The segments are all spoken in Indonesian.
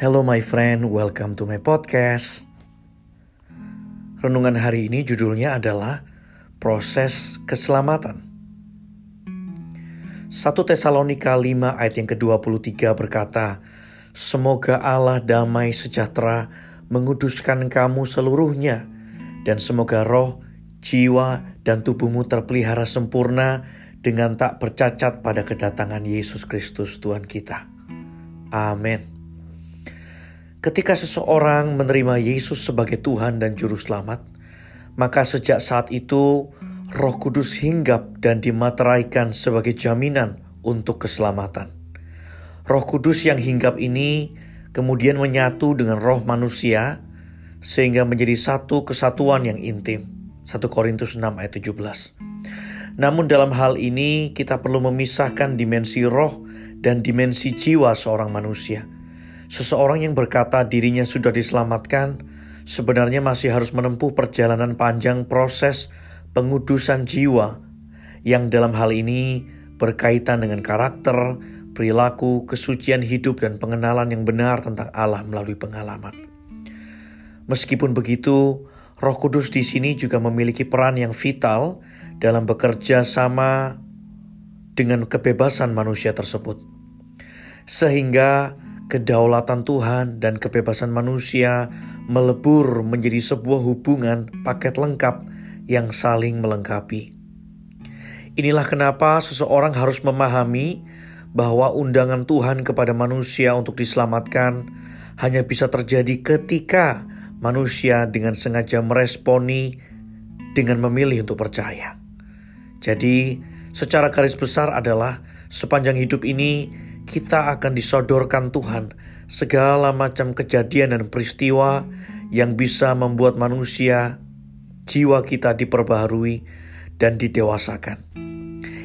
Hello my friend, welcome to my podcast. Renungan hari ini judulnya adalah Proses Keselamatan. 1 Tesalonika 5 ayat yang ke-23 berkata, Semoga Allah damai sejahtera menguduskan kamu seluruhnya, dan semoga roh, jiwa, dan tubuhmu terpelihara sempurna dengan tak bercacat pada kedatangan Yesus Kristus Tuhan kita. Amin. Ketika seseorang menerima Yesus sebagai Tuhan dan Juru Selamat, maka sejak saat itu Roh Kudus hinggap dan dimateraikan sebagai jaminan untuk keselamatan. Roh Kudus yang hinggap ini kemudian menyatu dengan roh manusia sehingga menjadi satu kesatuan yang intim. 1 Korintus 6 ayat 17. Namun dalam hal ini kita perlu memisahkan dimensi roh dan dimensi jiwa seorang manusia Seseorang yang berkata dirinya sudah diselamatkan sebenarnya masih harus menempuh perjalanan panjang proses pengudusan jiwa yang dalam hal ini berkaitan dengan karakter, perilaku, kesucian hidup dan pengenalan yang benar tentang Allah melalui pengalaman. Meskipun begitu, Roh Kudus di sini juga memiliki peran yang vital dalam bekerja sama dengan kebebasan manusia tersebut. Sehingga kedaulatan Tuhan dan kebebasan manusia melebur menjadi sebuah hubungan paket lengkap yang saling melengkapi. Inilah kenapa seseorang harus memahami bahwa undangan Tuhan kepada manusia untuk diselamatkan hanya bisa terjadi ketika manusia dengan sengaja meresponi dengan memilih untuk percaya. Jadi, secara garis besar adalah sepanjang hidup ini kita akan disodorkan Tuhan segala macam kejadian dan peristiwa yang bisa membuat manusia jiwa kita diperbaharui dan didewasakan.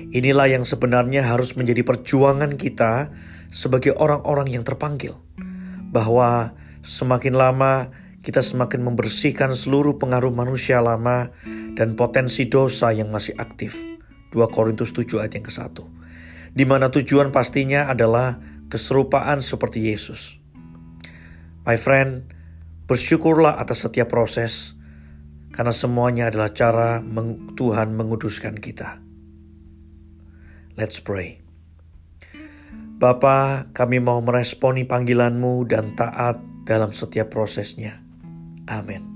Inilah yang sebenarnya harus menjadi perjuangan kita sebagai orang-orang yang terpanggil, bahwa semakin lama kita semakin membersihkan seluruh pengaruh manusia lama dan potensi dosa yang masih aktif. 2 Korintus 7 ayat yang ke-1 di mana tujuan pastinya adalah keserupaan seperti Yesus. My friend, bersyukurlah atas setiap proses, karena semuanya adalah cara Tuhan menguduskan kita. Let's pray. Bapa, kami mau meresponi panggilanmu dan taat dalam setiap prosesnya. Amin.